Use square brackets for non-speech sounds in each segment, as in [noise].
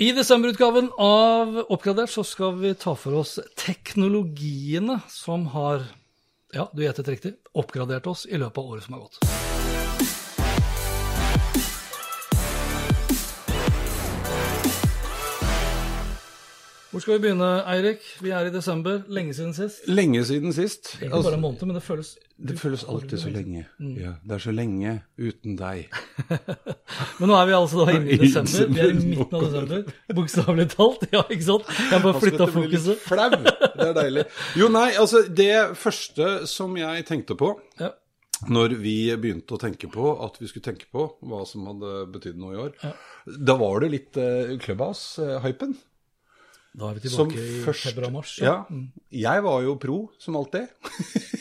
I desemberutgaven av Oppgradert så skal vi ta for oss teknologiene som har, ja, du gjettet riktig, oppgradert oss i løpet av året som har gått. Hvor skal vi begynne, Eirik? Vi er i desember. Lenge siden sist. Lenge siden sist. Ikke Altså, bare en måned, men det føles det føles alltid så lenge. Ja, det er så lenge uten deg. [laughs] Men nå er vi altså da inne i [laughs] desember. Vi er i midten av desember. Bokstavelig talt. Ja, ikke sant? Jeg bare flytta Altså, litt fokuset. Flau. Det er deilig. Jo, nei, altså det første som jeg tenkte på Ja. når vi begynte å tenke på at vi skulle tenke på hva som hadde betydd noe i år, da var det litt uh, Clubhouse-hypen. Da er vi Som tilbake i februar-mars. Ja. Jeg var jo pro, som alltid. [laughs]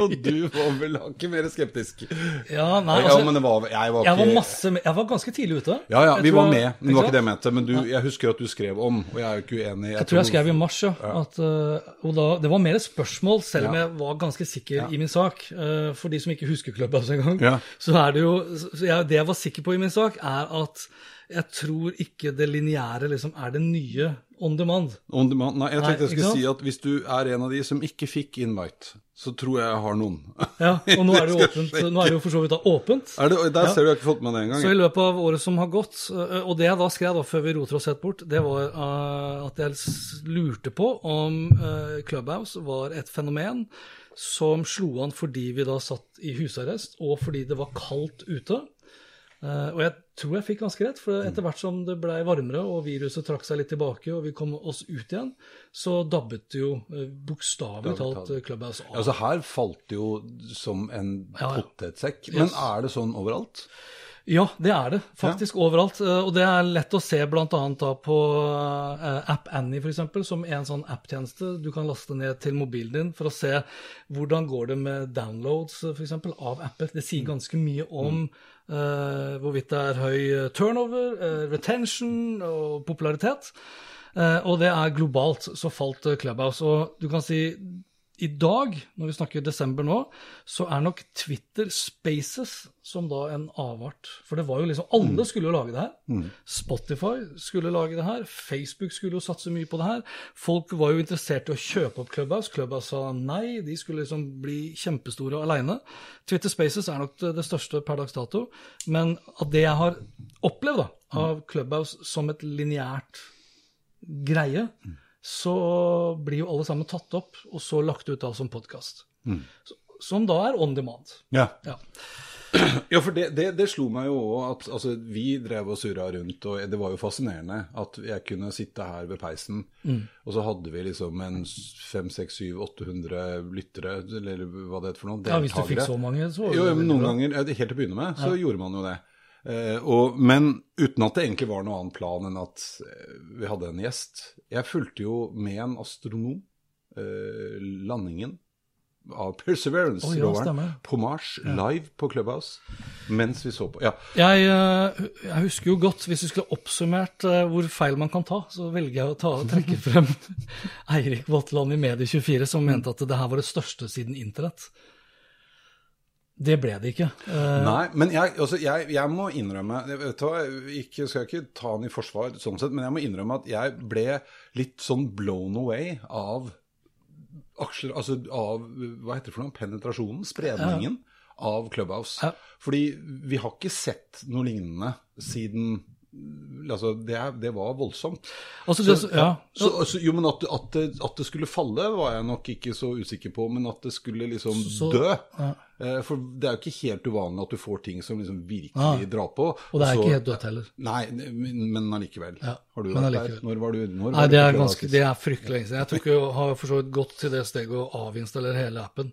Og du var vel hakket mer skeptisk. Ja, nei, ja, altså, men det var Jeg var jeg var ikke masse Jeg var ganske tidlig ute. Ja, ja, vi var med, men det var ikke det jeg mente. Men du, jeg husker at du skrev om, og jeg er jo ikke uenig. Jeg tror jeg skrev i mars, ja. At, eh, og da, det var mer et spørsmål, selv om jeg var ganske sikker i min sak. Eh, for de som ikke husker klubben engang, Ja. så er det jo jeg, Det jeg var sikker på i min sak, er at jeg tror ikke det lineære liksom er det nye on demand. On demand. Nei, jeg tenkte jeg skulle si at hvis du er en av de som ikke fikk invite, så tror jeg jeg har noen. Ja, Og nå er det jo [laughs] åpent. Nå er det jo for så vidt da åpent. Det, der Ja. ser du, jeg har ikke fått med det engang. Så i løpet av året som har gått, øh, og det jeg da skrev da før vi roter oss helt bort, det var øh, at jeg lurte på om øh, Clubhouse var et fenomen som slo an fordi vi da satt i husarrest, og fordi det var kaldt ute. Eh, og jeg tror jeg fikk ganske rett, for etter hvert som det blei varmere og viruset trakk seg litt tilbake og vi kom oss ut igjen, så dabbet jo uh, bokstavelig talt eh, Clubhouse av. Altså Her falt det jo som en Ja, ja. potetsekk. Men Yes. er det sånn overalt? Ja, det er det faktisk overalt. eh, Og det er lett å se bl.a. på eh, App Annie f.eks., som er en sånn app-tjeneste du kan laste ned til mobilen din for å se hvordan går det med downloads for eksempel, av apper. Det sier ganske mye om eh, hvorvidt det er høy eh, turnover, uh, retention og popularitet. Uh, og det er globalt, så falt eh, Clubhouse. Og du kan si i dag, når vi snakker desember nå, så er nok Twitter Spaces som da en avart. For det var jo liksom Alle skulle jo lage det her. Spotify skulle lage det her. Facebook skulle jo satse mye på det her. Folk var jo interessert i å kjøpe opp Clubhouse. Clubhouse sa nei, de skulle liksom bli kjempestore aleine. Twitter Spaces er nok det, største per dags dato. Men av det jeg har opplevd da, av Clubhouse som et lineært greie, så blir jo alle sammen tatt opp og så lagt ut da som podkast. Som da er on demand. Ja. Ja. Ja, for det, det, det slo meg jo òg at altså, vi drev og surra rundt, og det var jo fascinerende at jeg kunne sitte her ved peisen, og så hadde vi liksom en 500-800 lyttere, eller hva det heter for noe, ja, Hvis du fikk så mange, så Jo, jo, noen ganger, ja, helt til å begynne med, så gjorde man jo det. Eh, og, men uten at det egentlig var noen annen plan enn at eh, vi hadde en gjest. Jeg fulgte jo med en astronom eh, landingen av [laughs] Å, ja, Perseverance-roveren stemmer. på Mars live på Clubhouse mens vi så på. Ja, Jeg, jeg husker jo godt, hvis vi skulle oppsummert hvor feil man kan ta, så velger jeg å ta, trekke frem [laughs] Eirik Vatland i Medie24, som mente at det her var det største siden internett. Det ble det ikke. Uh... Nei, men jeg, altså, jeg, jeg må innrømme jeg ikke, Skal jeg ikke ta han i forsvar, sånn sett, men jeg må innrømme at jeg ble litt sånn blown away av aksjer, altså av hva heter det for noe, penetrasjonen, spredningen av Clubhouse. Ja. Fordi vi har ikke sett noe lignende siden Altså, det, det var voldsomt. Altså, det, Så- ja. Så, altså, jo, men at, at, det, at det skulle falle, var jeg nok ikke så usikker på, men at det skulle liksom Så- dø. ja. Eh, For det er jo ikke helt uvanlig at du får ting som liksom virkelig ah, drar på. Og det er så- ikke helt dødt heller. Nei, men allikevel. Ja, Har du vært der? Når var du når Nei, var det er, ganske, det er fryktelig lenge siden. Jeg ikke jeg har for så vidt gått til det steget å avinstallere hele appen.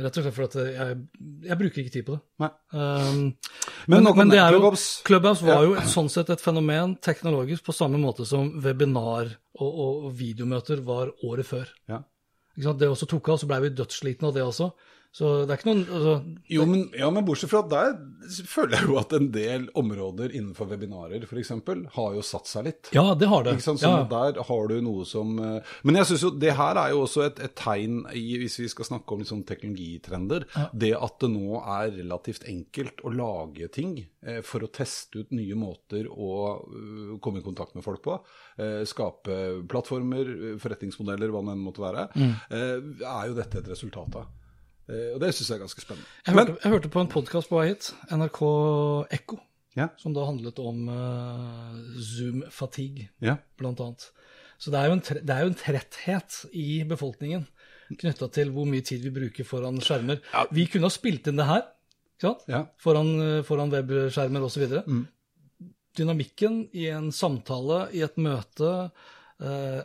Rett og slett fordi jeg, jeg bruker ikke tid på det. Um, Men men, men det er jo, Clubhouse. Clubhouse var jo sånn sett et fenomen teknologisk på samme måte som webinar og, og, videomøter var året før. Ja. Det også tok av, så ble vi dødsslitne av det også. Så det er ikke noen altså, Jo, men, ja, men bortsett fra der føler jeg jo at en del områder innenfor webinarer f.eks. har jo satt seg litt. Ja, det har det. Ikke sant? Ja. Sånn Der har du noe som eh, Men jeg synes jo det her er jo også et, et tegn i, hvis vi skal snakke om liksom teknologitrender, teknologitrender, det at det nå er relativt enkelt å lage ting eh, for å teste ut nye måter å uh, komme i kontakt med folk på. eh, skape plattformer, eh, forretningsmodeller, hva det enn måtte være. Mm. eh, er jo dette et resultat av. Eh, og det syns jeg er ganske spennende. Jeg hørte, jeg hørte på en podkast på vei hit, NRK Ekko, Ja. som da handlet om uh, Zoom-fatigue, Ja. blant annet. Så det er, jo en, tre- det er jo en tretthet i befolkningen knytta til hvor mye tid vi bruker foran skjermer. Ja. Vi kunne ha spilt inn det her foran, eh, foran webskjermer osv. Mm. Dynamikken i en samtale, i et møte, eh,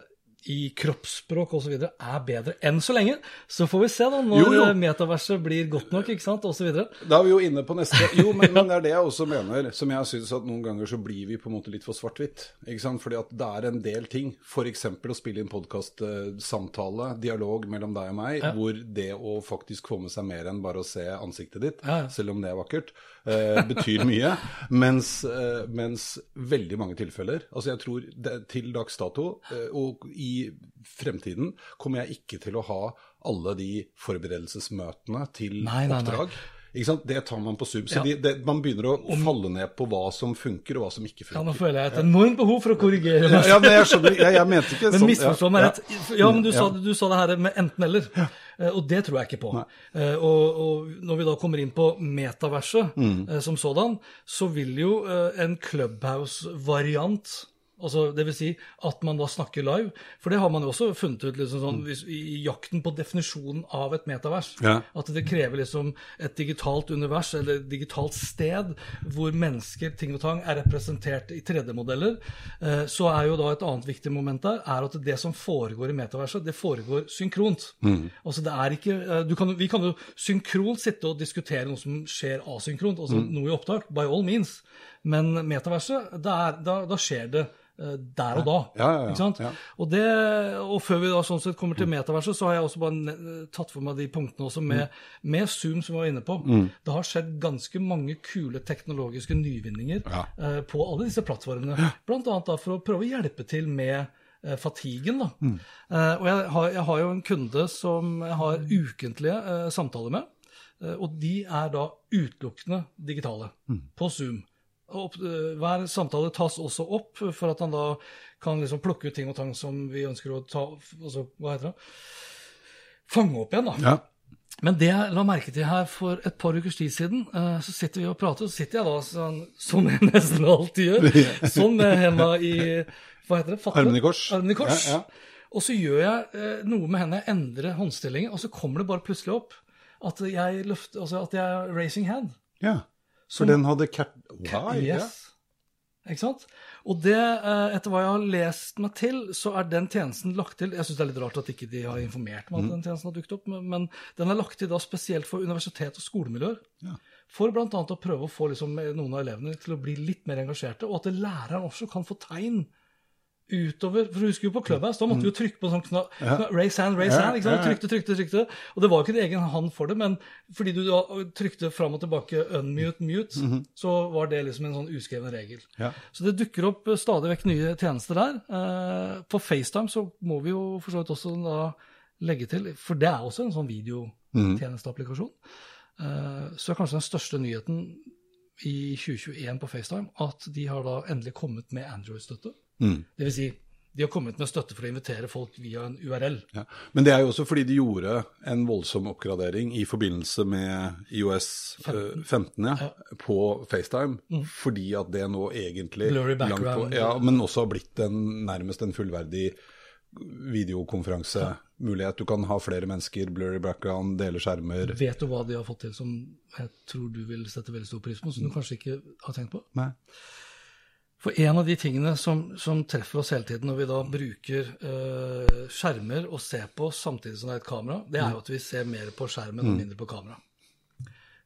i kroppsspråk osv. er bedre enn så lenge. Så får vi se da når Jo, jo. eh, metaverset blir godt nok, ikke sant, osv. Da er vi jo inne på neste Jo, men, [laughs] men det er det jeg også mener, som jeg syns at noen ganger så blir vi på en måte litt for svart-hvitt. Ikke sant? Fordi at det er en del ting, f.eks. å spille inn podkastsamtale, dialog mellom deg og meg, hvor det å faktisk få med seg mer enn bare å se ansiktet ditt, Ja, ja. selv om det er vakkert, eh, betyr mye. Mens, eh, mens veldig mange tilfeller Altså jeg tror det, til dags dato, eh, og i fremtiden, kommer jeg ikke til å ha alle de forberedelsesmøtene til Nei, nei, nei. Ikke sant? Det tar man på sub. Så Ja. de, det, man begynner å falle ned på hva som funker, og hva som ikke Ja, nå føler jeg et enormt behov for å korrigere meg. Ja, men jeg skjønner, jeg, jeg mente ikke sånn. Men misforstå meg rett. Ja, men du sa, du sa det her med enten-eller, Eh, og det tror jeg ikke på. Eh, Og, og når vi da kommer inn på metaverset Mm. eh, som sådan, så vil jo en Clubhouse-variant Altså, det vil si at man da snakker live. For det har man jo også funnet ut liksom sånn, hvis, i, jakten på definisjonen av et metavers. Mm. Ja. At det krever liksom et digitalt univers eller et digitalt sted hvor mennesker, ting og tang, er representert i 3D-modeller. Eh, så er jo da et annet viktig moment der er at det som foregår i metaverset, det foregår synkront. Altså det er ikke, eh, du kan, Vi kan jo synkront sitte og diskutere noe som skjer asynkront, altså noe i opptak, by all means. Men metaverset, er, da, da skjer det der og da. Ja, ja, ja. Ikke sant? Og, det, og før vi da sånn sett kommer til metaverset, så har jeg også bare tatt for meg de punktene også med, med Zoom, som vi var inne på. Det har skjedd ganske mange kule teknologiske nyvinninger eh, på alle disse plattformene. Blant annet da for å prøve å hjelpe til med eh, fatiguen. Da. Eh, og jeg har, jeg har jo en kunde som jeg har ukentlige eh, samtaler med. eh, og de er da utelukkende digitale på Zoom. Eh, hver samtale tas også opp for at han da kan liksom plukke ut ting og tang som vi ønsker å ta altså, Hva heter det? Fange opp igjen, da. Ja. Men det jeg la merke til her for et par ukers tid siden, eh, så sitter vi og prater, og så sitter jeg da sånn, som jeg nesten alltid gjør, sånn med henda i Hva heter det? Fatte? Armene i kors. Armene i kors. Ja, ja. Og så gjør jeg eh, noe med henne, jeg endrer håndstillingen, og så kommer det bare plutselig opp at jeg løfter, altså at jeg er raising hand. ja. For den hadde cat... Why? Ja. Ikke sant? Og det, eh, etter hva jeg har lest meg til, så er den tjenesten lagt til Jeg syns det er litt rart at ikke de har informert meg at den tjenesten har dukket opp, men, men den er lagt til da spesielt for universitet og skolemiljøer. Ja. For bl.a. å prøve å få liksom, noen av elevene til å bli litt mer engasjerte, og at læreren også kan få tegn utover For du husker jo på Clubhouse, da måtte vi jo trykke på en sånn knapp. Raise hand, raise hand. ikke sant? Trykte, trykte, trykte. Og det var jo ikke en egen hand for det, men fordi du da trykte fram og tilbake unmute, mute, så var det liksom en sånn uskreven regel. Ja. Så det dukker opp eh, stadig vekk nye tjenester der. Eh, På FaceTime så må vi jo for så vidt også da legge til, for det er også en sånn videotjenesteapplikasjon. Eh, Så er kanskje den største nyheten i 2021 på FaceTime at de har da endelig kommet med Android-støtte. Mm. Det vil si, De har kommet med støtte for å invitere folk via en URL. Ja. Men det er jo også fordi de gjorde en voldsom oppgradering i forbindelse med IOS 15, 15 ja, på FaceTime. Mm. Fordi at det nå egentlig background. På, ja, men også har blitt en, nærmest en fullverdig videokonferansemulighet. Du kan ha flere mennesker, blurry background, dele skjermer. Vet du hva de har fått til som jeg tror du vil sette veldig stor pris på, som du kanskje ikke har tenkt på? Nei. For en av de tingene som, som treffer oss hele tiden når vi da bruker uh, skjermer og ser på samtidig som det er et kamera, det er jo at vi ser mer på skjermen og mm. mindre på kamera.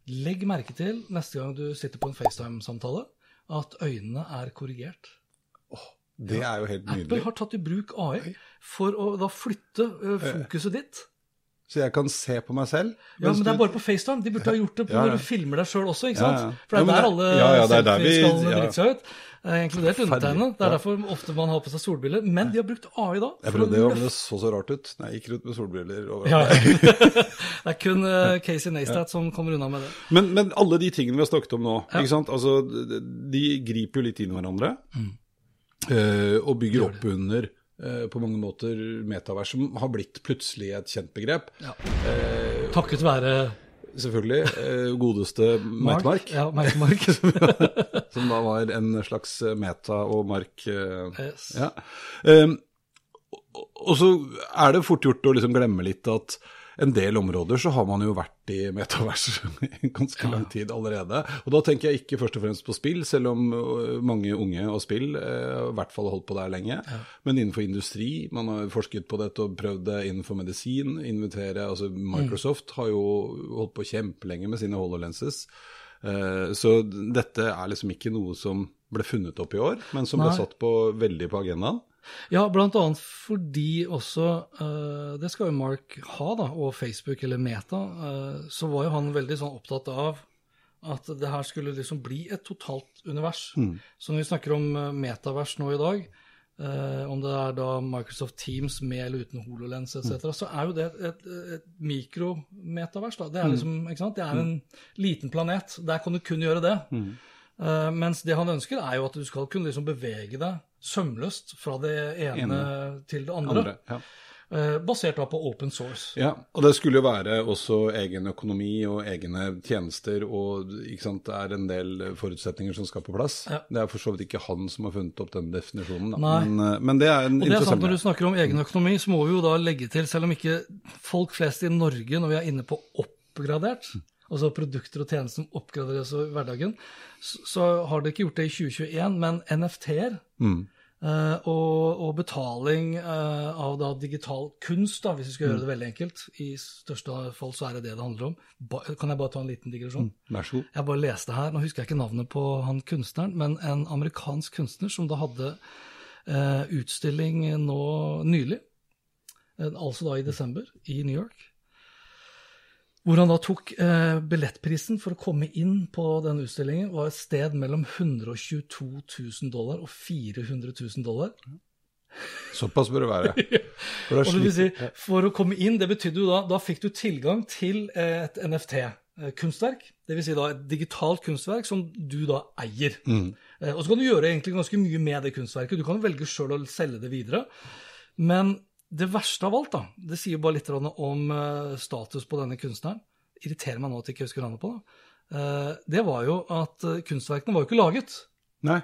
Legg merke til neste gang du sitter på en FaceTime-samtale, at øynene er korrigert. Det er jo helt nydelig. Apple har tatt i bruk AI for å da flytte uh, fokuset ditt. Så jeg kan se på meg selv? Ja, men det er bare på FaceTime. De burde ha gjort det på ja, ja. når du filmer deg sjøl også, ikke sant? For det er der alle ja, ja, selfieskallene driter seg ut. Inkludert undertegnede. Det er derfor ofte man har på seg solbriller. Men de har brukt AI da. Jeg prøvde det, det så så rart ut. Nei, jeg gikk rundt med solbriller overalt. [laughs] [laughs] det er kun uh, Casey Neistat som kommer unna med det. Men, men, alle de tingene vi har snakket om nå, ikke sant? Altså, de griper jo litt inn i hverandre. Mm. Uh, og bygger opp under på mange måter metavers, som har blitt plutselig et kjent begrep. Ja. Takket være Selvfølgelig. godeste Mark. Ja, Mark, Mark. [laughs] som da var en slags meta og Mark. Yes. Ja. Um, og så er det fort gjort å liksom glemme litt at en del områder så har man jo vært i metavers i ganske lang tid allerede. Og da tenker jeg ikke først og fremst på spill, selv om øh, mange unge og spill eh, i hvert fall har holdt på der lenge. Men innenfor industri, man har forsket på dette og prøvd det innenfor medisin. invitere, altså Microsoft mm. har jo holdt på kjempelenge med sine HoloLenses. Eh, så dette er liksom ikke noe som ble funnet opp i år, men som Nei. ble satt på, veldig på agendaen. Ja, bl.a. fordi også uh, Det skal jo Mark ha, da, og Facebook eller Meta. Uh, så var jo han veldig sånn opptatt av at det her skulle liksom bli et totalt univers. Mm. Så når vi snakker om uh, metavers nå i dag, om det er da Microsoft Teams med eller uten HoloLens etc., mm. så er jo det et, et, et mikrometavers. da. Det er mm. liksom, ikke sant? Det er en liten planet. Der kan du kun gjøre det. Mm. Uh, mens det han ønsker, er jo at du skal kunne liksom bevege deg sømløst fra det ene, ene. til det andre. andre ja. uh, basert da på open source. Ja, og det skulle jo være også egen økonomi og egne tjenester, og sant, det er en del forutsetninger som skal på plass. Ja. Det er for så vidt ikke han som har funnet opp den definisjonen. Men, uh, men, det er en og det er sant, Når du snakker om egen økonomi, så må vi jo da legge til, selv om ikke folk flest i Norge, når vi er inne på oppgradert, altså produkter og tjenester som oppgraderes i hverdagen, så, så har det ikke gjort det i 2021, men NFT-er mm. uh, og, og, betaling uh, av da digital kunst, da, hvis vi skal mm. gjøre det veldig enkelt, i største fall så er det det det handler om. Ba, kan jeg bare ta en liten digresjon? Mm. Vær så god. Jeg bare leste her, nå husker jeg ikke navnet på han kunstneren, men en amerikansk kunstner som da hadde uh, utstilling nå nylig, altså da i desember, i New York hvor han da tok eh, billettprisen for å komme inn på denne utstillingen, var et sted mellom 122 000 dollar og 400 000 dollar. Såpass bør det være. [laughs] For, og det si, for å komme inn, det betydde jo da Da fikk du tilgang til et NFT-kunstverk. Det vil si da et digitalt kunstverk som du da eier. Mm. Eh, og så kan du gjøre egentlig ganske mye med det kunstverket. Du kan velge sjøl å selge det videre. Men det verste av alt, da, det sier bare litt om uh, status på denne kunstneren. Irriterer meg nå at jeg ikke husker navnet på det. Uh, det var jo at uh, kunstverkene var jo ikke laget. Nei.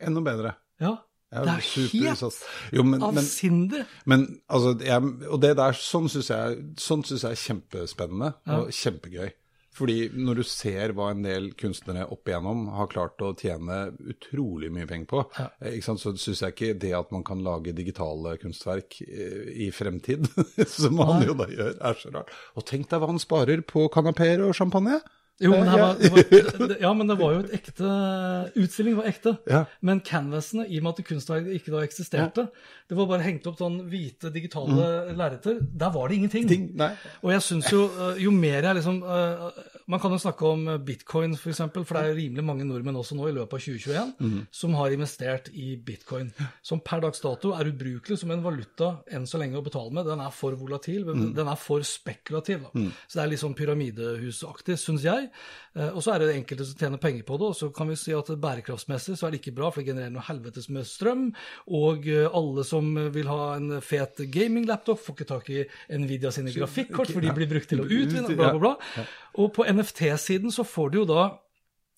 Enda bedre. Ja. Det er helt jo, men, avsindig. Men, men altså, jeg, og det der, sånn syns jeg, sånn jeg er kjempespennende ja. og kjempegøy. Fordi når du ser hva en del kunstnere opp igjennom har klart å tjene utrolig mye penger på, ja. Så syns jeg ikke det at man kan lage digitale kunstverk eh, i fremtid, [laughs] som han jo da gjør, er så rart. Og tenk deg hva han sparer på kanapeer og champagne! Jo, men, var, var, ja, men det var jo et ekte Utstillingen var ekte. Ja. Men canvasene, i og med at kunstverket ikke da eksisterte, ja. det var bare hengt opp sånn hvite, digitale mm. lerreter. Der var det ingenting. Ting, og jeg syns jo, eh, jo mer jeg liksom uh, man kan jo snakke om bitcoin, f.eks., for, eksempel, for det er rimelig mange nordmenn også nå i løpet av 2021 mm. som har investert i bitcoin. Som per dags dato er ubrukelig som en valuta enn så lenge å betale med. Den er for volatil, mm. den er for spekulativ. Mm. Så det er litt sånn pyramidehusaktig, syns jeg. Eh, og så er det enkelte som tjener penger på det, og så kan vi si at bærekraftsmessig så er det ikke bra, for det genererer noe helvetes med strøm. Og eh, alle som vil ha en fet gaming-laptop, får ikke tak i Nvidia sine grafikkort, for de blir brukt til å utvinne, bla, bla, bla. Og på NFT-siden så får du jo da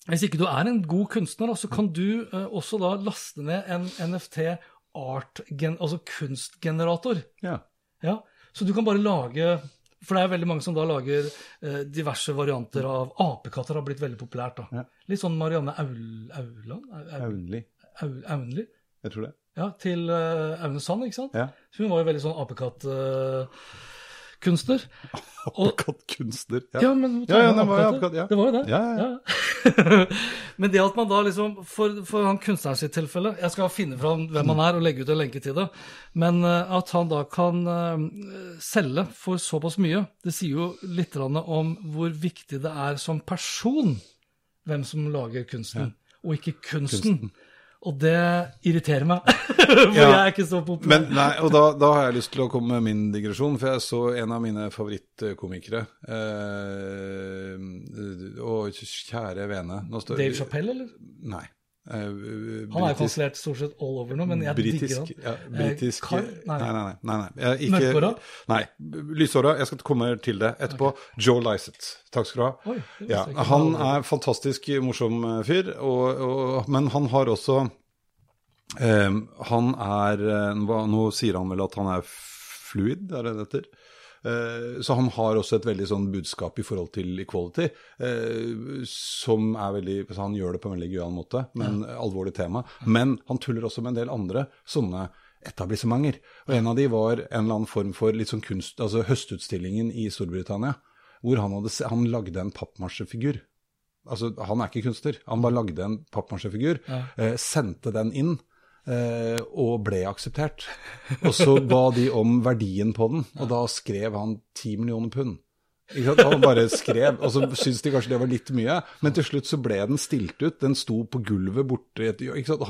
Hvis ikke du er en god kunstner, så kan du uh, også da laste ned en NFT art, altså kunstgenerator. Ja. ja. Så du kan bare lage for det er veldig mange som da lager eh, diverse varianter av Apekatter har blitt veldig populært. da. Ja. Litt sånn Marianne Aul, Auland? Aunli. Aunli. Jeg tror det. Ja, Til uh, Aune Sand, ikke sant? Ja. Så hun var jo veldig sånn apekatt... Uh, kunstner. [laughs] Apekattkunstner. Ja. ja, men ja, ja, det, var apekatt, ja. det var jo det. Ja, ja. [laughs] men det at man da liksom, for, for han kunstneren sitt tilfelle Jeg skal finne fram hvem han er og legge ut en lenke til det. Men uh, at han da kan uh, selge for såpass mye, det sier jo litt om hvor viktig det er som person hvem som lager kunsten, og ikke kunsten. kunsten. Og det irriterer meg, [laughs] for ja, jeg er ikke så populær. Men, nei, og da, da, har jeg lyst til å komme med min digresjon, for jeg så en av mine favorittkomikere. Eh, og kjære vene står, Dave Chappelle, eller? Nei. Uh, han er kansellert stort sett all over nå, men jeg britisk, digger han. Ja, britisk, Kar, nei. nei, nei. nei, nei. Mørkhåra? Nei. Lyshåra. Jeg skal komme til det etterpå. Okay. Joe Lysett. Takk skal du ha. Oi, ja, han er fantastisk morsom eh, fyr, og, og, men han har også um, Han er Nå sier han vel at han er fluid, er det det heter? Eh, så han har også et veldig sånn budskap i forhold til equality, eh, som er veldig Han gjør det på en veldig gøyal måte, men ja. alvorlig tema. Men han tuller også med en del andre sånne etablissementer. Og en av de var en eller annen form for litt sånn kunst, altså høstutstillingen i Storbritannia, hvor han, hadde, han lagde en pappmasjefigur. Altså, han er ikke kunstner, han bare lagde en pappmasjefigur, ja. eh, sendte den inn. Eh, og ble akseptert. [laughs] Og så ba de om verdien på den, og da skrev han ti millioner pund. Han bare skrev, og så syntes de kanskje det var litt mye, men til slutt så ble den stilt ut. Den sto på gulvet borte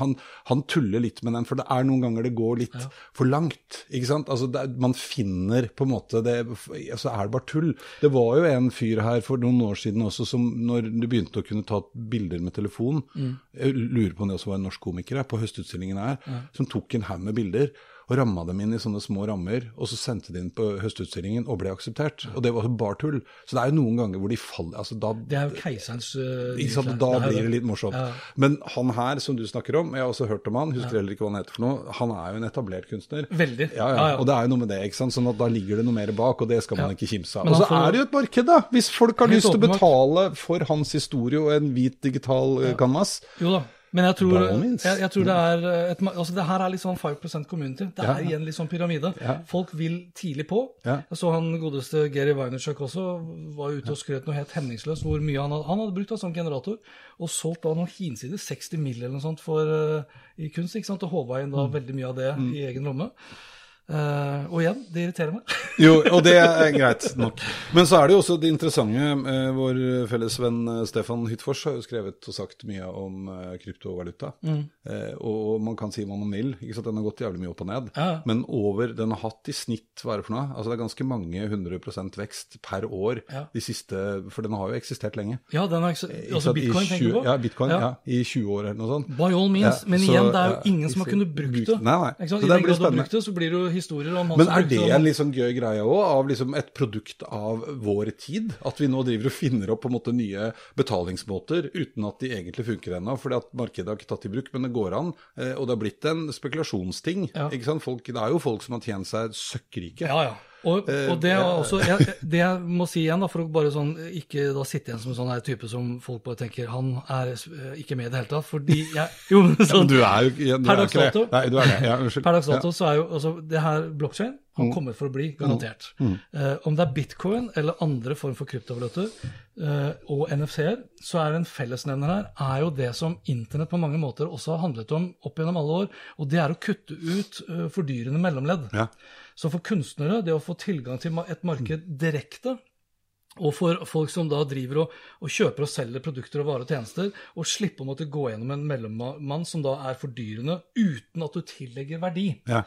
han, han, tuller litt med den, for det er noen ganger det går litt ja. for langt. ikke sant? Altså, det, Man finner på en måte det altså er det bare tull. Det var jo en fyr her for noen år siden også som når du begynte å kunne ta bilder med telefon, mm. jeg lurer på om det også var en norsk komiker her, på høstutstillingen her, ja. som tok en haug med bilder og ramma dem inn i sånne små rammer, og så sendte de inn på høstutstillingen og ble akseptert. Og det var bare tull. Så det er jo noen ganger hvor de faller altså da, Det er jo keiserens uh, ikke sant, Da blir det litt morsomt. Ja. Men han her som du snakker om, jeg har også hørt om han, husker ja. heller ikke hva han heter for noe, han er jo en etablert kunstner. Veldig. Ja, ja. Og det er jo noe med det, ikke sant. Sånn at da ligger det noe mer bak, og det skal man ikke kimse av. Og så er det jo et marked, da! Hvis folk har lyst til å betale for hans historie og en hvit digital uh, canvas. Jo da. Men jeg tror, jeg, jeg tror, det er et, altså det her er litt sånn 5% community. Det er ja. igjen litt sånn pyramide. Ja. Folk vil tidlig på. Ja. Jeg så han godeste Geri Weinerchuk også var ute og skrøt noe helt hemningsløst hvor mye han hadde, han hadde brukt av sånn generator. Og solgt da noen hinsider, 60 mill. eller noe sånt for, uh, i kunst. ikke sant? Og håva inn da mm. veldig mye av det mm. i egen lomme. Uh, og igjen, det irriterer meg. [laughs] jo, og det er greit nok. Men så er det jo også det interessante. Uh, vår felles venn uh, Stefan Hyttfors har jo skrevet og sagt mye om kryptovaluta. Mm. og man kan si hva man vil. ikke sant, Den har gått jævlig mye opp og ned. Ja. Men over, den har hatt i snitt, hva er det for noe? Altså Det er ganske mange 100% vekst per år ja. de siste For den har jo eksistert lenge. Ja, den har eksistert, altså bitcoin, 20, tenker du på? Ja, bitcoin, ja. ja. I 20 år eller noe sånt. By all means. men igjen, det er jo ingen som har kunnet brukt det. Nei, nei. Så det blir spennende. Brukt det, så blir det jo historier om han Men er det en litt sånn gøy greie òg, av liksom et produkt av vår tid? At vi nå driver og finner opp på en måte nye betalingsmåter uten at de egentlig funker ennå, fordi at markedet har ikke tatt i bruk, men det går an. Eh, og det har blitt en spekulasjonsting. Ja. ikke sant? Folk, det er jo folk som har tjent seg søkkrike. Ja, ja. Og, eh, og det, er også, jeg, det, jeg må si igjen, da, for å bare sånn, ikke da sitte igjen som en sånn her type som folk bare tenker han er eh, ikke med i det hele tatt, fordi jeg, [laughs] jo, sånn, du er jo Nei, du er det. Ja, unnskyld. Per dags dato så er jo altså, det her blokkjede har kommer for å bli, garantert. Mm. Mm. Uh, om det er bitcoin eller andre form for kryptovalutaer uh, og NFC-er, så er en fellesnevner her er jo det som internett på mange måter også har handlet om opp gjennom alle år, og det er å kutte ut uh, fordyrende mellomledd. Ja. Så for kunstnere, det å få tilgang til et marked direkte Og for folk som da driver og, og, kjøper og selger produkter og varer og tjenester, og slippe å måtte gå gjennom en mellommann som da er fordyrende, uten at du tillegger verdi, Ja.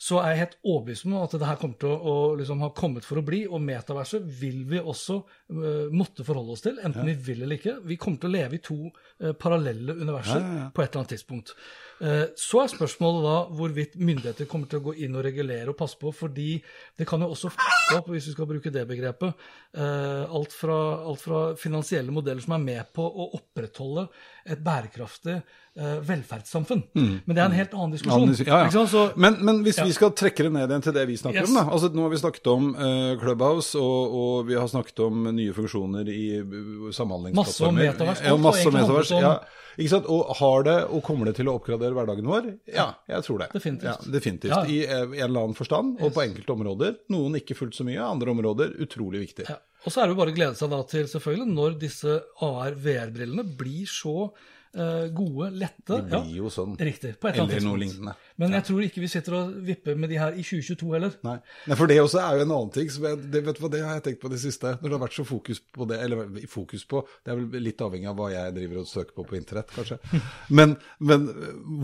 Så er jeg helt overbevist om at det her kommer til å, å liksom ha kommet for å bli. Og metaverset vil vi også uh, måtte forholde oss til, enten vi vil eller ikke. Vi kommer til å leve i to uh, parallelle universer Ja, ja, ja. på et eller annet tidspunkt. Uh, Så er spørsmålet da hvorvidt myndigheter kommer til å gå inn og regulere og passe på, fordi det kan jo også fucke opp, hvis vi skal bruke det begrepet, alt fra, alt fra finansielle modeller som er med på å opprettholde et bærekraftig eh, velferdssamfunn. Men det er en helt annen diskusjon. Mm. Ja, ja. Så, Men, men hvis Ja. vi skal trekke det ned igjen til det vi snakker Yes. om, da. Altså, nå har vi snakket om uh, Clubhouse, og, og vi har snakket om nye funksjoner i uh, samhandlingsplattformer. Masse om metavers. Ja, ikke sant? Og har det, og kommer det til å oppgradere hverdagen vår? Ja, jeg tror det. Definitivt. Ja, definitivt. I en eller annen forstand, og på enkelte områder. Noen ikke fullt så mye, andre områder utrolig viktig. ja. Og så er det jo bare å glede seg da til selvfølgelig når disse AR-VR-brillene blir så gode, lette. Det blir jo sånn. Riktig. På et eller annet Eller noe lignende. Men jeg tror ikke vi sitter og vipper med de her i 2022 heller. Nei. Nei, for det også er jo en annen ting. Som jeg, det, vet du hva, det har jeg tenkt på det siste. Når det har vært så fokus på det, eller fokus på Det er vel litt avhengig av hva jeg driver og søker på på internett, kanskje. [laughs] Men, men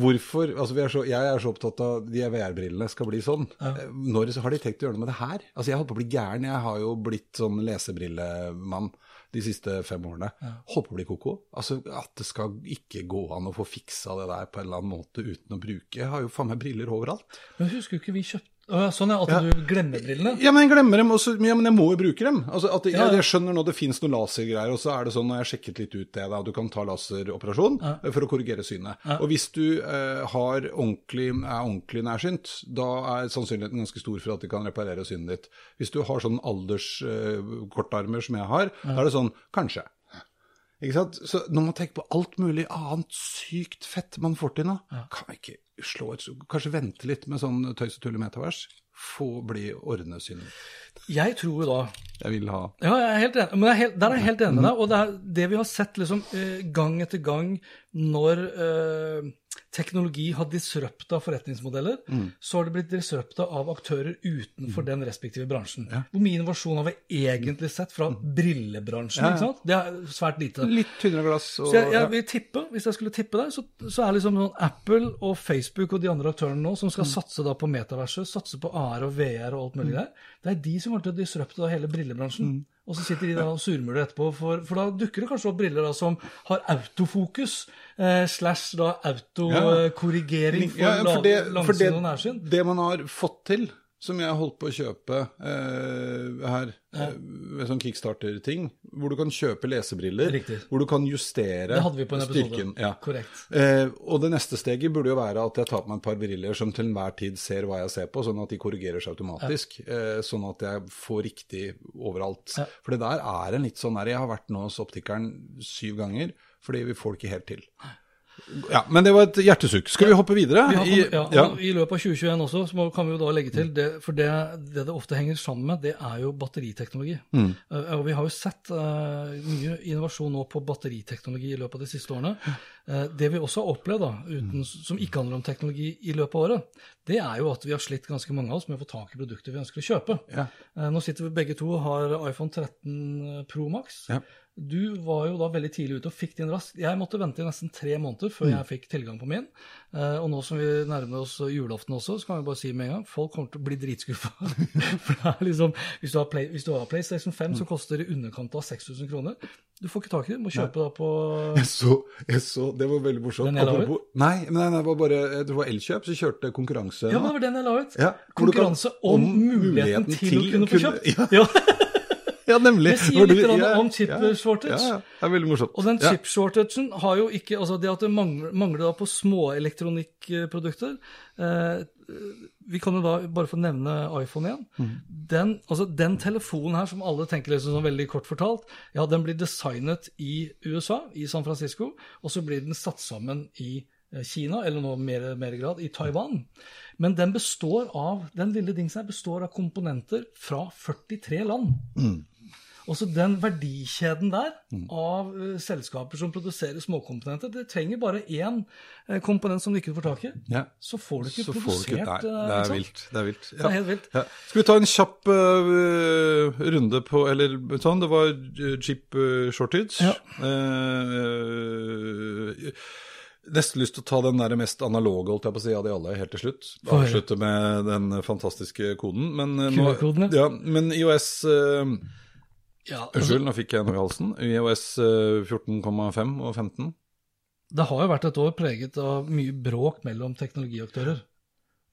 hvorfor altså vi er så, Jeg er så opptatt av de VR-brillene skal bli sånn. Når har de tenkt å gjøre noe med det her? Altså Jeg holdt på å bli gæren. Jeg har jo blitt sånn lesebrillemann de siste fem årene. Holdt på å bli koko. Altså At det skal ikke gå an å få fiksa det der på en eller annen måte uten å bruke Jeg har jo faen meg briller overalt. Men husker du ikke vi kjøpte Ja, Sånn ja, at du glemmer brillene? Ja, men jeg glemmer dem også. Ja, men jeg må jo bruke dem. Altså, at jeg, Ja, ja. jeg skjønner nå det finnes noen lasergreier, og så er det sånn når jeg har sjekket litt ut det, da, du kan ta laseroperasjon eh, for å korrigere synet. Og hvis du eh, har ordentlig, er ordentlig nærsynt, da er sannsynligheten ganske stor for at de kan reparere synet ditt. Hvis du har sånn alderskortarmer som jeg har, da er det sånn kanskje. Ikke sant? Så når man tenker på alt mulig annet sykt fett man får til nå, kan vi ikke slå et Kanskje vente litt med sånn tøys og tull i metavers? Få bli ordne synet. Jeg tror jo da Jeg vil ha Ja, jeg er helt enig. Men er helt, der er jeg helt enig med deg. Og det er det vi har sett liksom eh, gang etter gang når eh, teknologi har disrupta forretningsmodeller, så har det blitt disrupta av aktører utenfor den respektive bransjen. Hvor mye innovasjon har vi egentlig sett fra brillebransjen? Ja, ja. Det er svært lite. litt tynnere glass og Så jeg, jeg vil tippe, Hvis jeg skulle tippe deg, så, så er liksom sånn Apple og Facebook og de andre aktørene nå som skal satse da på metaverset, satse på AR og VR og alt mulig der, det er de som kommer til å disrupte hele brillebransjen. Og så sitter de da og surmuler etterpå, for, for da dukker det kanskje opp briller da som har autofokus eh, slash da autokorrigering for, Ja, for for det, langsyn og nærsyn. det man har fått til, som jeg holdt på å kjøpe eh, her, eh, ved sånn kickstarter-ting, hvor du kan kjøpe lesebriller, Riktig. hvor du kan justere styrken. Ja. Korrekt. Eh, og det neste steget burde jo være at jeg tar på meg et par briller som til enhver tid ser hva jeg ser på, sånn at de korrigerer seg automatisk. Eh, sånn at jeg får riktig overalt. Ja. For det der er en litt sånn der Jeg har vært nå hos optikeren syv ganger, fordi vi får det ikke helt til. Ja, Men det var et hjertesukk. Skal vi hoppe videre? Vi kommet, ja, ja. I løpet av 2021 også, så må, kan vi jo da legge til det, for det, det det ofte henger sammen med, det er jo batteriteknologi. Mm. Eh, og vi har jo sett uh, mye innovasjon nå på batteriteknologi i løpet av de siste årene. Uh, det vi også har opplevd, da, uten, som ikke handler om teknologi i løpet av året, det er jo at vi har slitt ganske mange av oss med å få tak i produkter vi ønsker å kjøpe. Ja. Nå sitter vi begge to og har iPhone 13 Pro Max. Ja. Du var jo da veldig tidlig ute og fikk din raskt. Jeg måtte vente i nesten tre måneder før Mm. jeg fikk tilgang på min. Eh, og nå som vi nærmer oss julaften også, så kan vi bare si med en gang folk kommer til å bli dritskuffa. [laughs] For det er liksom, hvis du, har Play, hvis du har PlayStation 5 Mm. som koster i underkant av 6000 kroner, du får ikke tak i det. Må kjøpe da på Jeg så, jeg så, Det var veldig morsomt. Apropos- Nei, nei, det var bare det var Elkjøp så kjørte konkurranse. Ja, men det var den jeg la ut. Ja, Konkurranse om, muligheten, til, å kunne få kjøpt. [laughs] Ja, [laughs] Ja. nemlig. Det sier du- litt ja, om chip shortage. Ja, det er veldig morsomt. Og den chip-shortagen har jo ikke Altså det at det mangler, mangler på små elektronikkprodukter eh, Vi kan jo da bare få nevne iPhone igjen. Mm. Den, altså den telefonen her som alle tenker liksom sånn veldig kort fortalt, ja, den blir designet i USA, i San Francisco, og så blir den satt sammen i eh, Kina, eller nå mer, mer grad i Taiwan. Men den består av, den lille dingsen her består av komponenter fra 43 land. Også den verdikjeden der av uh, selskaper som produserer småkomponenter. Det trenger bare én uh, komponent som du ikke får tak i, Ja. så får du ikke Så produsert du ikke, nei, uh, det er vilt. Det er vilt. Det er helt vilt. Ja. Skal vi ta en kjapp uh, runde på Eller sånn, det var chip shortage. Ja. Uh, nesten lyst til å ta den der mest analoge holdt jeg på å si, av de alle, helt til slutt. Avslutte med den fantastiske koden. Men, nå- ja. Men IOS øh, Ja, altså, Unnskyld, nå fikk jeg noe i halsen. IOS øh, 14,5 og 15. det har jo vært et år preget av mye bråk mellom teknologiaktører.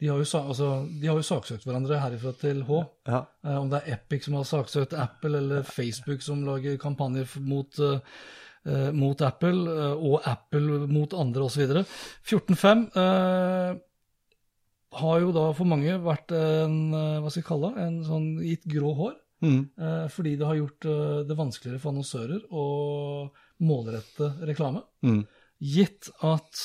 De har jo, altså, de har jo saksøkt hverandre herifra til H. Ja. Eh, om det er Epic som har saksøkt Apple, eller Facebook som lager kampanjer mot, eh, eh, mot Apple, eh, og Apple mot andre osv. 14.5 eh, har jo da for mange vært en eh, hva skal jeg kalle det, en sånn gitt grå hår. Mm. eh, fordi det har gjort eh, det vanskeligere for annonsører å målrette reklame. Mm. Gitt at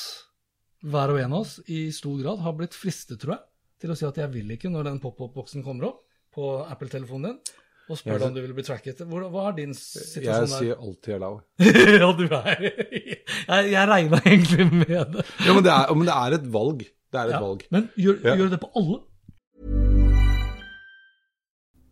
hver og en av oss i stor grad har blitt fristet, tror jeg, til å si at jeg vil ikke når den pop-up-boksen kommer opp på Apple-telefonen din, og spør Jeg- om du vil bli tracket. Hva er din situasjon der? Jeg sier alltid allow. [laughs] ja, du er Jeg, jeg regna [laughs] egentlig med det. Ja, men det er, men det er et valg. Det er et Ja. valg. Men gjør, Ja. gjør det på alle?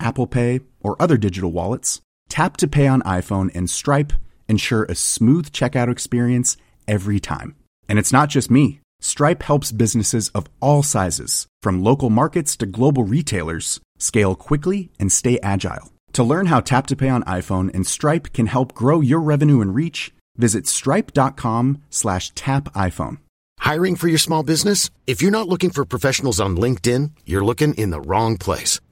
Apple Pay, or other digital wallets, Tap to Pay on iPhone and Stripe ensure a smooth checkout experience every time. And it's not just me. Stripe helps businesses of all sizes, from local markets to global retailers, scale quickly and stay agile. To learn how Tap to Pay on iPhone and Stripe can help grow your revenue and reach, visit stripe.com slash tap iPhone. Hiring for your small business? If you're not looking for professionals on LinkedIn, you're looking in the wrong place.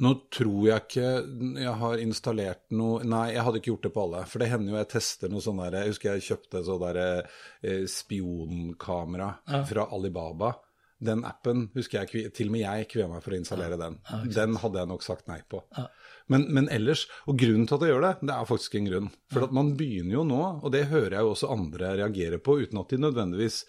Nå tror jeg ikke jeg har installert noe Nei, jeg hadde ikke gjort det på alle. For det hender jo jeg tester noe sånn der Jeg husker jeg kjøpte sånn der eh, spionkamera fra Alibaba. Den appen husker jeg Til og med jeg kvier meg for å installere den. Den hadde jeg nok sagt nei på. Men, men ellers, og grunnen til at jeg gjør det, det er faktisk en grunn. For at man begynner jo nå, og det hører jeg jo også andre reagere på, uten at de nødvendigvis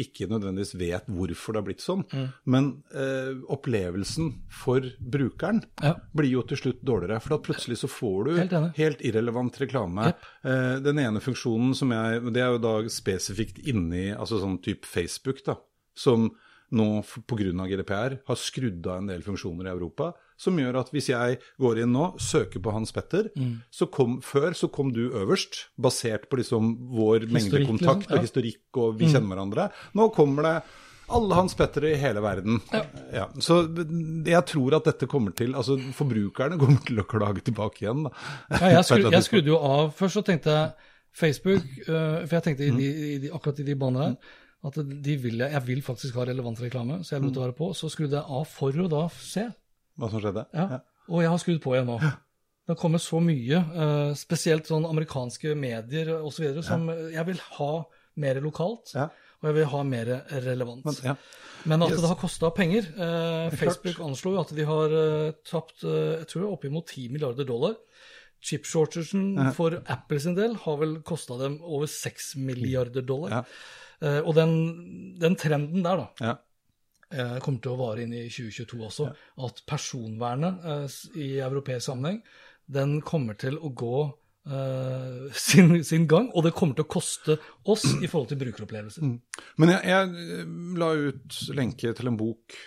ikke nødvendigvis vet hvorfor det har blitt sånn. Men eh, opplevelsen for brukeren Ja. blir jo til slutt dårligere. For plutselig så får du Helt helt irrelevant reklame. Yep. Eh, den ene funksjonen som jeg Det er jo da spesifikt inni altså sånn type Facebook, da. Som nå pga. GDPR har skrudd av en del funksjoner i Europa. Som gjør at hvis jeg går inn nå, søker på Hans Petter, Mm. så kom, før så kom du øverst, basert på liksom vår mengde Historikk, kontakt liksom, og historikk, og vi kjenner hverandre. Nå kommer det alle Hans Petter i hele verden. Ja. Så jeg tror at dette kommer til Altså forbrukerne kommer til å klage tilbake igjen, da. Ja, jeg, skru, [laughs] jeg skrudde jo av. Først så tenkte jeg Facebook, uh, for jeg tenkte i de, i de, akkurat i de banene der at de vil jeg, vil faktisk ha relevant reklame, så jeg lot det være på. Så skrudde jeg av for å da se. Hva som skjedde? Ja. Og jeg har skrudd på igjen nå. Det har kommet så mye, øh, spesielt sånn amerikanske medier osv., som jeg vil ha mer lokalt. Ja. Og jeg vil ha mer relevant. Men, ja. Men at Yes. det har kosta penger eh, Facebook anslo jo at de har eh, tapt eh, jeg tror oppimot 10 milliarder dollar. Chip shortagen for Apple sin del har vel kosta dem over 6 milliarder dollar. Ja. Eh, og den, den trenden der, da, Ja. eh, kommer til å vare inn i 2022 også. At personvernet eh, i europeisk sammenheng, den kommer til å gå eh, [laughs] sin, sin gang. Og det kommer til å koste oss i forhold til brukeropplevelser. Men jeg, jeg eh, la ut lenke til en bok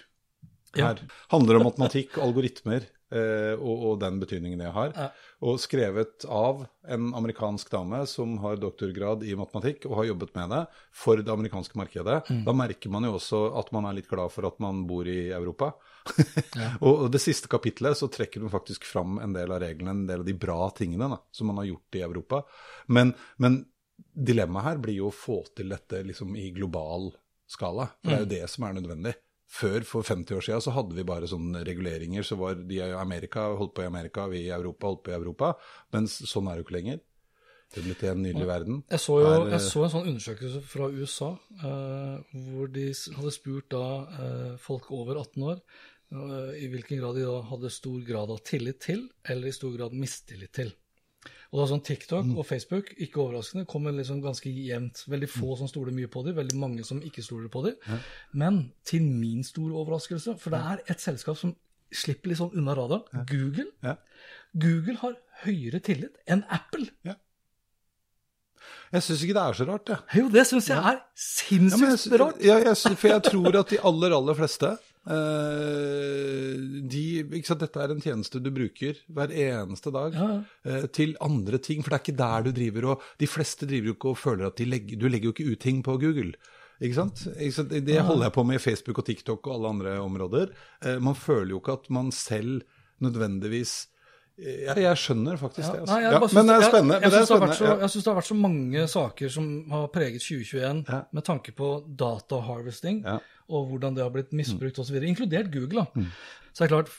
Ja. her. Handler om matematikk og algoritmer. Eh, og, og den betydningen det har. Ja. Og skrevet av en amerikansk dame som har doktorgrad i matematikk og har jobbet med det for det amerikanske markedet. Da merker man jo også at man er litt glad for at man bor i Europa. [laughs] og det siste kapitlet så trekker hun faktisk fram en del av reglene, en del av de bra tingene da, som man har gjort i Europa. Men, men dilemmaet her blir jo å få til dette liksom i global skala. For det er jo det som er nødvendig. Før, for 50 år siden, så hadde vi bare sånne reguleringer. Så var de i Amerika holdt på i Amerika, vi i Europa holdt på i Europa. Men sånn er det jo ikke lenger. Det er blitt en nydelig verden. Jeg så jo Her, eh, jeg så en sånn undersøkelse fra USA eh, hvor de hadde spurt da eh, folk over 18 år eh, i hvilken grad de da hadde stor grad av tillit til, eller i stor grad mistillit til. Og da sånn TikTok Mm. og Facebook, ikke overraskende, kommer liksom ganske jevnt. Veldig få Mm. som stoler mye på dem, veldig mange som ikke stoler på dem. Men til min store overraskelse, for det er et selskap som slipper litt sånn unna radaren, Google. Ja. Google har høyere tillit enn Apple. Jeg syns ikke det er så rart, jeg. Jo, det syns jeg er Ja, jeg, sinnssykt rart. ja, jeg, for jeg tror at de aller, aller fleste de, ikke sant, Dette er en tjeneste du bruker hver eneste dag Ja, eh, til andre ting. For det er ikke der du driver og De fleste driver jo ikke og føler at de legger Du legger jo ikke ut ting på Google. Ikke sant? Det holder jeg på med i Facebook og TikTok og alle andre områder. Eh, man føler jo ikke at man selv nødvendigvis jeg, jeg skjønner faktisk det. Altså. Nei, Ja, synes- men det er spennende. Jeg, jeg, syns det, ja. det har vært så mange saker som har preget 2021 Ja. med tanke på data harvesting Ja. Og hvordan det har blitt misbrukt osv., inkludert Google. da. Så det er klart,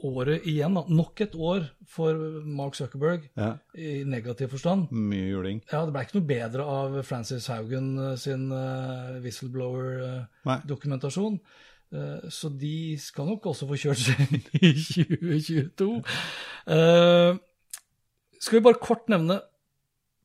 året igjen, da, nok et år for Mark Zuckerberg Ja. i negativ forstand. Mye juling. Ja, Det ble ikke noe bedre av Francis Haugen eh, sin uh, whistleblower-dokumentasjon. Uh, så de skal nok også få kjørt seg i [laughs] 2022. Uh, skal vi bare kort nevne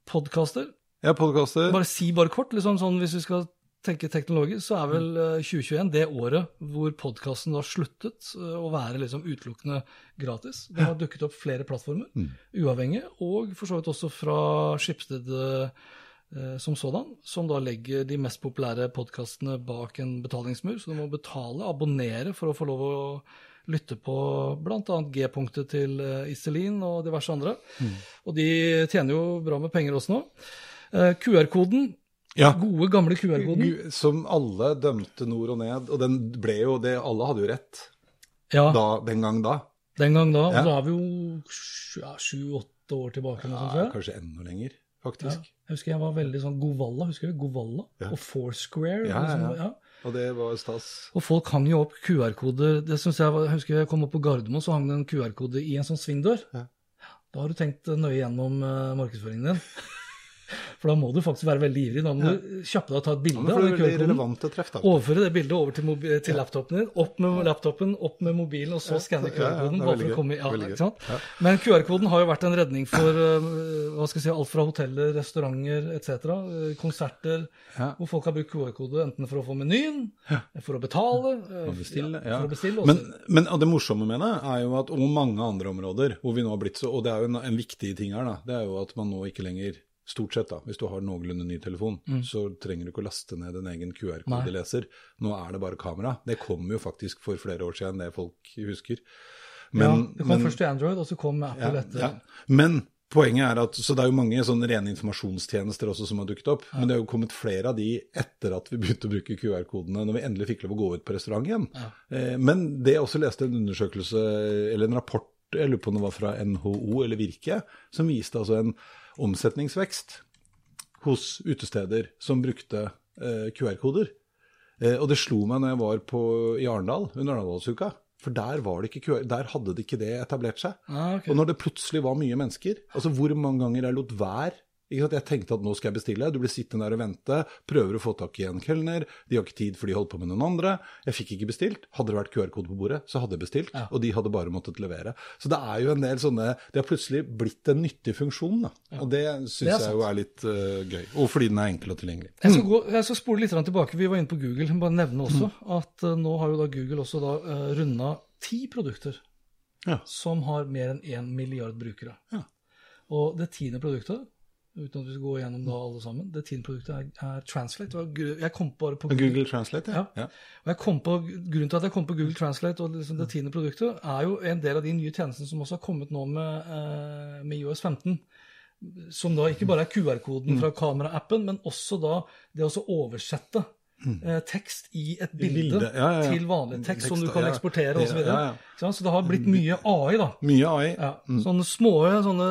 podkaster? Ja, podkaster. Bare si bare kort, liksom sånn hvis vi skal tenke teknologisk, så er vel eh, 2021 det året hvor podkasten har sluttet eh, å være liksom utelukkende gratis. Det har dukket opp flere plattformer, uavhengig, og for så vidt også fra Skipsted eh, som sådan, som da legger de mest populære podkastene bak en betalingsmur. Så du må betale, abonnere, for å få lov å lytte på bl.a. G-punktet til eh, Iselin og diverse andre. Og de tjener jo bra med penger også nå. Eh, QR-koden, Ja. gode, gamle QR-koden. Som alle dømte nord og ned, og den ble jo det Alle hadde jo rett Ja, da, den gang da. den gang da. Ja. Og da er vi jo sju-åtte år tilbake. Ja, sånn, kanskje enda lenger, faktisk. Jeg husker jeg var veldig sånn Govalla, husker du? Govalla og Foursquare. Ja, ja. Og det var stas. Og folk hang jo opp QR-koder. Det synes Jeg var, jeg husker jeg kom opp på Gardermoen, så hang det en QR-kode i en sånn svingdør. Ja. Da har du tenkt nøye gjennom eh, markedsføringen din. For da må du faktisk være veldig ivrig. Da må du kjappe deg og ta et bilde av QR-koden. Overføre det bildet over til, til laptopen din. Opp med laptopen, opp med mobilen, og så skanne Ja, ja, QR-koden. bare for å komme i, ja? Ja. Men QR-koden har jo vært en redning for øh, hva skal jeg si, alt fra hoteller, restauranter etc. øh, Konserter Ja. hvor folk har brukt QR-kode enten for å få menyen, for å betale, Og bestille, ja, ja. for å bestille. Men, men det morsomme med det er jo at, og mange andre områder hvor vi nå har blitt så, og det er jo en, en viktig ting her, da, det er jo at man nå ikke lenger Stort sett, da, hvis du har noenlunde ny telefon, så trenger du ikke å laste ned en egen QR-kodeleser. Nå er det bare kamera. Det kom jo faktisk for flere år siden, det folk husker. ja, det kom først til Android, og så kom Apple ja, etter. ja. Men poenget er at så det er jo mange sånne rene informasjonstjenester også som har dukket opp. Men det er jo kommet flere av de etter at vi begynte å bruke QR-kodene, når vi endelig fikk lov å gå ut på restaurant igjen. Eh, men det jeg også leste en undersøkelse, eller en rapport, jeg lurer på om det var fra NHO eller Virke, som viste altså en omsetningsvekst hos utesteder som brukte eh, QR-koder. Eh, og det slo meg når jeg var på, i Arendal under Arendalsuka. For der, var det ikke QR, der hadde det ikke det etablert seg. Ah, okay. Og når det plutselig var mye mennesker, altså hvor mange ganger jeg lot være? Jeg tenkte at nå skal jeg bestille, du blir sittende der og vente, prøver å få tak i en kelner, de har ikke tid for de holdt på med noen andre. Jeg fikk ikke bestilt. Hadde det vært QR-kode på bordet, så hadde jeg bestilt, og de hadde bare måttet levere. Så det er jo en del sånne Det har plutselig blitt en nyttig funksjon, da. Og det syns jeg jo er litt uh, gøy. Og fordi den er enkel og tilgjengelig. Jeg skal, gå, jeg skal spole litt tilbake. Vi var inne på Google. Bare nevne også at uh, nå har jo da Google også da uh, runda ti produkter Ja. som har mer enn én milliard brukere. Ja. Og det tiende produktet uten at vi skal gå gjennom da alle sammen. Det tiende produktet er, er Translate. Jeg kom bare på Google Translate, ja. Ja. Og jeg kom på, Grunnen til at jeg kom på Google Translate og liksom det tiende produktet, er jo en del av de nye tjenestene som også har kommet nå med, eh, med IOS 15. Som da ikke bare er QR-koden fra kameraappen, men også da det å oversette eh, tekst i et bilde, bilde, ja, ja, til vanlig tekst, som du kan eksportere osv. Ja, ja. Så det har blitt mye AI, da. Mye AI. Ja, Sånne små, sånne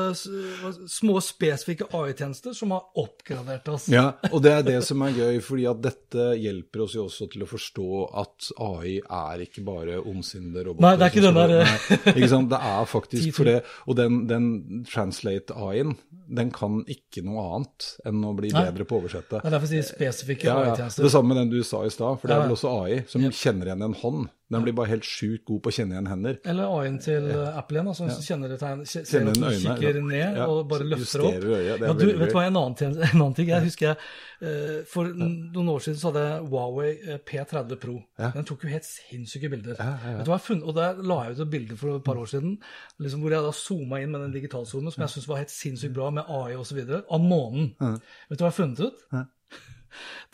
små spesifikke AI-tjenester som har oppgradert oss. Ja, og det er det som er gøy, fordi at dette hjelper oss jo også til å forstå at AI er ikke bare ondsinnede roboter. Nei, det er ikke den der, Nei, ikke sant, det er faktisk [laughs] for det. Og den, den translate-AI-en, den kan ikke noe annet enn å bli bedre på å oversette. Det er derfor jeg sier spesifikke Ja, ja. AI-tjenester. Det samme med den du sa i stad, for det er vel også AI som kjenner igjen en hånd. Den blir bare helt sjukt god på å kjenne igjen hender. Eller AI-en til eh, Apple igjen, da, som kjenner et tegn, ser at du kikker ja. ned Ja, og bare løfter opp. øyet, det Ja, du, vet du hva, en annen, tjeneste, en annen ting jeg husker jeg, eh, For noen år siden så hadde jeg Huawei eh, P30 Pro. Den tok jo helt sinnssyke bilder. Vet du hva jeg funnet, og Der la jeg ut et bilde for et par år siden liksom hvor jeg da zooma inn med den digitalzoomen som jeg syntes var helt sinnssykt bra med AI osv. av månen. Vet du hva jeg har funnet ut?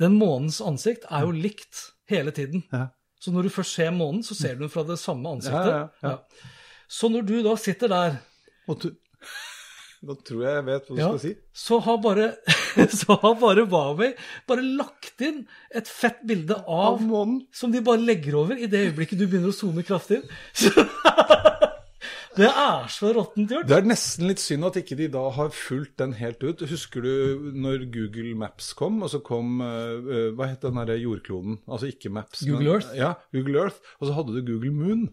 Den månens ansikt er jo likt hele tiden. Ja. Så når du først ser månen, så ser du den fra det samme ansiktet. Ja, ja. Så når du da sitter der, Og du, [laughs] nå tror jeg jeg vet hva du skal si. så, har bare, [laughs] så har bare Huawei bare lagt inn et fett bilde av, Av månen. som de bare legger over i det øyeblikket du begynner å zoome kraftig inn. [laughs] Så, det er så råttent gjort. Det er nesten litt synd at ikke de da har fulgt den helt ut. Husker du når Google Maps kom, og så kom eh, Hva het den derre jordkloden? Altså ikke Maps. Google men, Earth? Ja, Google Earth. Og så hadde du Google Moon.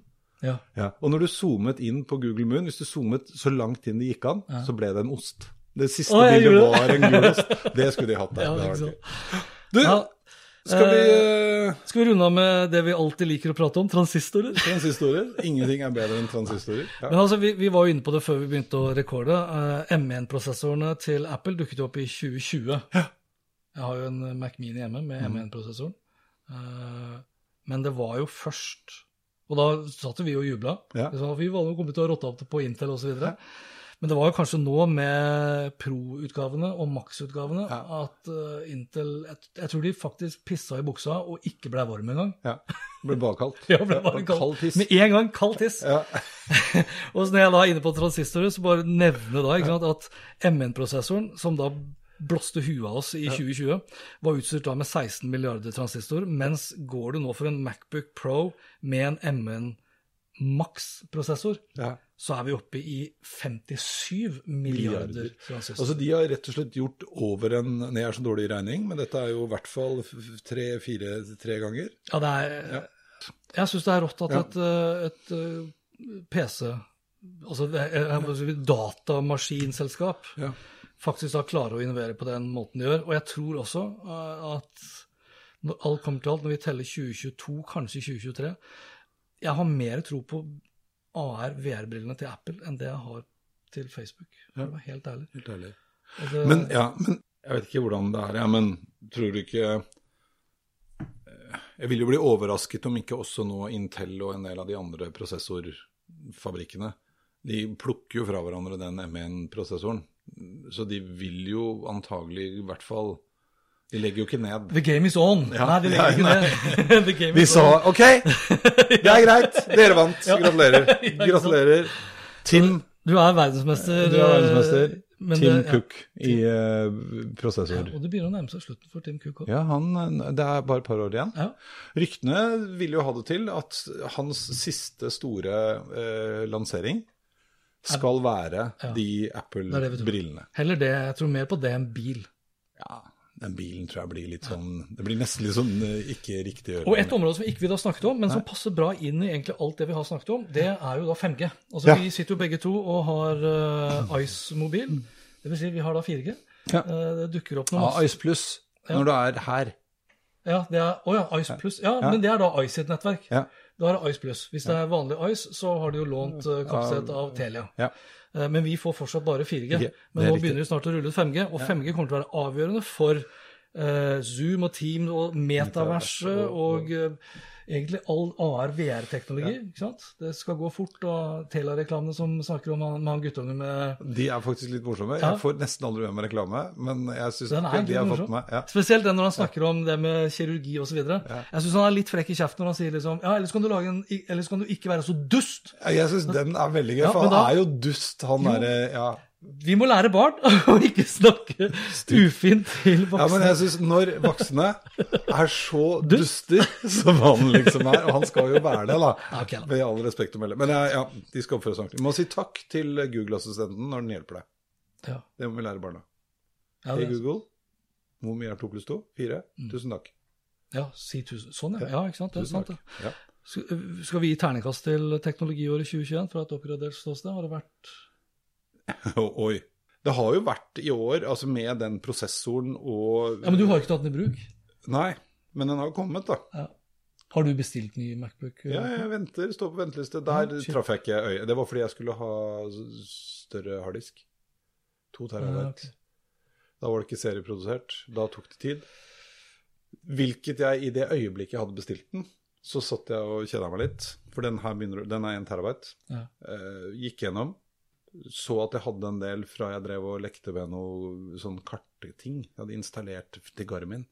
Ja. Ja. Og når du zoomet inn på Google Moon, hvis du zoomet så langt inn det gikk an, så ble det en ost. Det siste Å, jeg bildet var en gul ost. Det skulle de hatt der. [laughs] Ja, Det var gøy. Du, Ja, skal vi uh, Skal vi runde av med det vi alltid liker å prate om, transistorer? Transistorer? Ingenting er bedre enn transistorer. Ja. Men altså, vi, vi var jo inne på det før vi begynte å rekorde. Uh, M1-prosessorene til Apple dukket jo opp i 2020. Jeg har jo en Mac Mini hjemme med M1-prosessoren. Uh, men det var jo først Og da satt vi og jubla. Ja. Vi var jo kommet til å rotte opp det på Intel osv. Men det var jo kanskje nå med Pro-utgavene og Max-utgavene at uh, Intel jeg, jeg tror de faktisk pissa i buksa og ikke ble varm engang. ja. Ble bakkaldt. [laughs] Ja, ble bare kaldt. kald, tiss. Med en gang kald tiss. Ja. [laughs] og så når jeg da er inne på transistorer, så bare nevne da ikke sant, at MN-prosessoren, som da blåste huet av oss i 2020, var utstyrt da med 16 milliarder transistor, mens går du nå for en Macbook Pro med en MN Max-prosessor, Ja. så er vi oppe i 57 milliarder transistor. Altså, De har rett og slett gjort over en jeg er så dårlig i regning, men dette er jo i hvert fall tre-fire tre ganger. Ja, det er Jeg syns det er rått at Ja. et, eh, et eh, PC, altså et datamaskinselskap, Ja. faktisk da klarer å innovere på den måten de gjør. Og jeg tror også eh, at når alt kommer til alt, når vi teller 2022, kanskje 2023 Jeg har mer tro på AR, VR-brillene til Apple enn det jeg har til Facebook. For å være helt ærlig. Helt ærlig. Det, Men, ja, men jeg vet ikke hvordan det er, ja, men tror du ikke eh, Jeg vil jo bli overrasket om ikke også nå Intel og en del av de andre prosessorfabrikkene De plukker jo fra hverandre den M1-prosessoren. Så de vil jo antagelig i hvert fall De legger jo ikke ned. The game is on. Ja, Nei, de legger ikke ned. [laughs] The game De is sa. OK, [laughs] det er greit, dere vant. Gratulerer. [laughs] Gratulerer. Tim, Du er verdensmester. du er verdensmester. eh, men Tim det-. Cook i uh, prosessor. Ja, og det begynner å nærme seg slutten for Tim Cook òg. Ja, han, det er bare et par år igjen. Ja. Ryktene vil jo ha det til at hans siste store uh, lansering skal være de vi. Apple-brillene. Heller det. Jeg tror mer på det enn bil. Ja, den bilen tror jeg blir litt sånn Det blir nesten litt sånn eh, ikke riktig å gjøre. Og et område som ikke vi da snakket om, men som passer bra inn i egentlig alt det vi har snakket om, det er jo da 5G. Altså Ja. Vi sitter jo begge to og har uh, Ice-mobil. Det vil si vi har da 4G. Ja. Uh, det dukker opp noe Ja. Ice Plus når du er her. Ja, det er, oh ja, Ice Plus. Ja, Ja. men det er da Ice sitt nettverk. Ja. Da er det Ice Plus. Hvis det er vanlig Ice, så har de jo lånt eh, kapasitet av Telia. Ja. Eh, Men vi får fortsatt bare 4G. Det Men nå begynner vi snart å rulle ut 5G, og 5G kommer til å være avgjørende for eh, Zoom og Team og metaverset og egentlig all AR-VR-teknologi. ikke sant? Det skal gå fort, og Tela-reklamene som snakker om han, han guttungen med De er faktisk litt morsomme. Ja. Jeg får nesten aldri med meg reklame, men jeg syns Den er de har fått med. Ja. Spesielt den når han snakker om det med kirurgi osv. Ja. Jeg syns han er litt frekk i kjeften når han sier liksom Ja, ellers kan du, en, ellers kan du ikke være så dust. Ja, Jeg syns den er veldig gøy, Ja, for han da- er jo dust, han derre ja. Vi må lære barn [laughs] å ikke snakke ufint til voksne. ja, men jeg synes når voksne er så duster som han liksom er, og han skal jo være det, da, okay, da. med all respekt å melde. Men ja, ja, de skal oppføre seg ordentlig. Vi må si takk til Google-assistenten når den hjelper deg. Ja. Det må vi lære barna. Ja, hey, Google. Hvor mye er to pluss to? Fire? Mm. Tusen takk. ja, si tusen. Sånn, ja. ja ikke sant? Det er sant. det. Ja. Skal vi gi terningkast til teknologiåret 2021 fra et oppgradert ståsted? Har det vært [laughs] Oi. Det har jo vært i år, altså med den prosessoren og Ja, Men du har jo ikke tatt den i bruk? Nei, men den har kommet, da. Ja. Har du bestilt ny Macbook? Ja, jeg venter, står på venteliste. Der Ja, traff jeg ikke øyet. Det var fordi jeg skulle ha større harddisk. To terabyte. Ja, okay. Da var det ikke serieprodusert. Da tok det tid. Hvilket jeg i det øyeblikket jeg hadde bestilt den, så satt jeg og kjeda meg litt. For den her begynner, den er 1 terabyte. Ja. Eh, gikk gjennom. Så at jeg hadde en del fra jeg drev og lekte med noe sånn kartting. Jeg hadde installert til Garmin.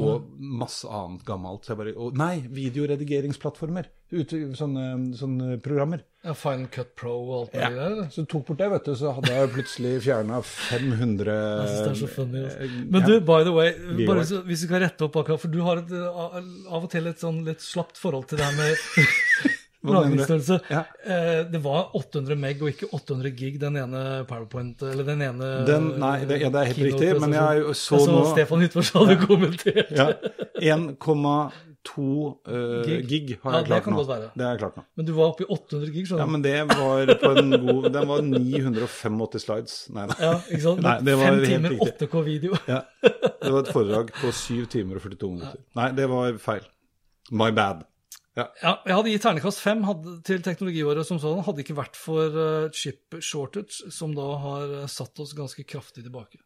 Og masse annet gammelt. Så jeg bare, og, nei, videoredigeringsplattformer. Ute, sånne, sånne programmer. Ja, Final Cut Pro og alt det der? eller? Så tok bort det, vet du, så hadde jeg plutselig fjerna 500 Jeg synes det er så funny. Altså. eh, Men ja. du, by the way, bare så, hvis vi kan rette opp akkurat, for du har et, uh, av og til et sånn litt slapt forhold til det her med? Lagringsstørrelse. Ja. Eh, det var 800 meg og ikke 800 gig, den ene PowerPoint, eller den ene Den, nei, det, ja, det er helt riktig, men jeg så Jeg så nå Stefan Hytfors hadde kommentert. ja, 1,2 uh, Gig. gig har Ja, jeg klart nå. Det er klart nå. Men du var oppe i 800 gig, Ja, skjønner du. men det var på en god Den var 985 slides. Nei da. Ja, ikke sant? Nei, det var Fem timer 8K-video. Ja, det var et foredrag på 7 timer og 42 minutter. Nei, det var feil. My bad. Ja. Ja, jeg hadde gitt ternekast fem til teknologiåret som sånn, hadde ikke vært for eh, chip shortage, som da har eh, satt oss ganske kraftig tilbake.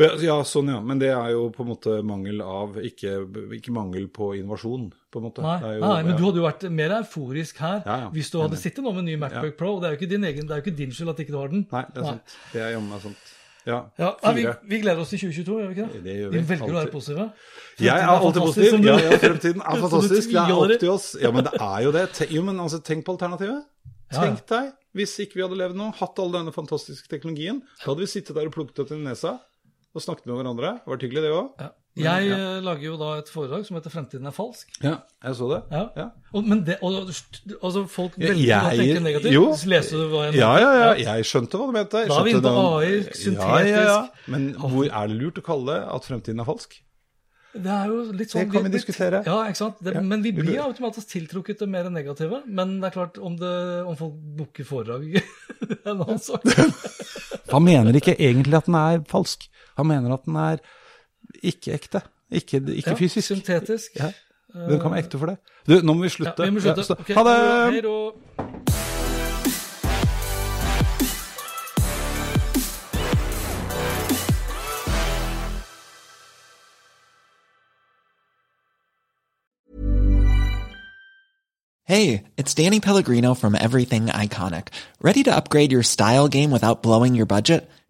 Ja, ja, sånn ja. Men det er jo på en måte mangel av Ikke, ikke mangel på innovasjon, på en måte. Nei, jo- nei, men ja. du hadde jo vært mer euforisk her Ja, hvis du hadde sittet nå med en ny Macbook Pro. og Det er jo ikke din, egen, det er jo ikke din skyld at ikke du har den. Nei, det er sant. Det er jammen sant. Ja. Ja, vi, vi gleder oss til 2022, gjør vi ikke det? Det gjør vi vi, velger å være positive. Fremtiden Jeg er alltid positiv. du- Ja, ja, fremtiden er fantastisk. Det er opp til oss. Ja, men det er jo det. Jo, men altså, tenk på alternativet. Tenk deg, hvis ikke vi hadde levd nå, hatt all denne fantastiske teknologien, da hadde vi sittet der og plukket opp i nesa og snakket med hverandre. Det var hyggelig, det òg. Jeg ja. lager jo da et foredrag som heter 'Fremtiden er falsk'. Ja, jeg så det. Ja. Ja. Og, men det, og, altså folk velger å tenke negativt. jo. Så leser du hva jeg Ja, ja, ja. Jeg skjønte hva du mente. Da er vi inne på AI, Ja, ja, ja. syntetisk. Men hvor er det lurt å kalle det at fremtiden er falsk? Det er jo litt sånn Det kan vi diskutere. Ja, ikke sant? Det, Ja, men vi vi blir automatisk tiltrukket til mer negative. Men det er klart, om, det, om folk booker foredrag er [laughs] en annen sak. [laughs] Han mener ikke egentlig at den er falsk. Han mener at den er ikke ekte. Ikke, ikke Ja, fysisk. Syntetisk. Ja. Den kan være ekte for det. Du, nå må vi Ja, slutte. vi må slutte. Ja, okay. Ha det! Hei då. Hey, it's Danny Pellegrino from Everything Iconic. Ready to upgrade your style game without blowing your budget?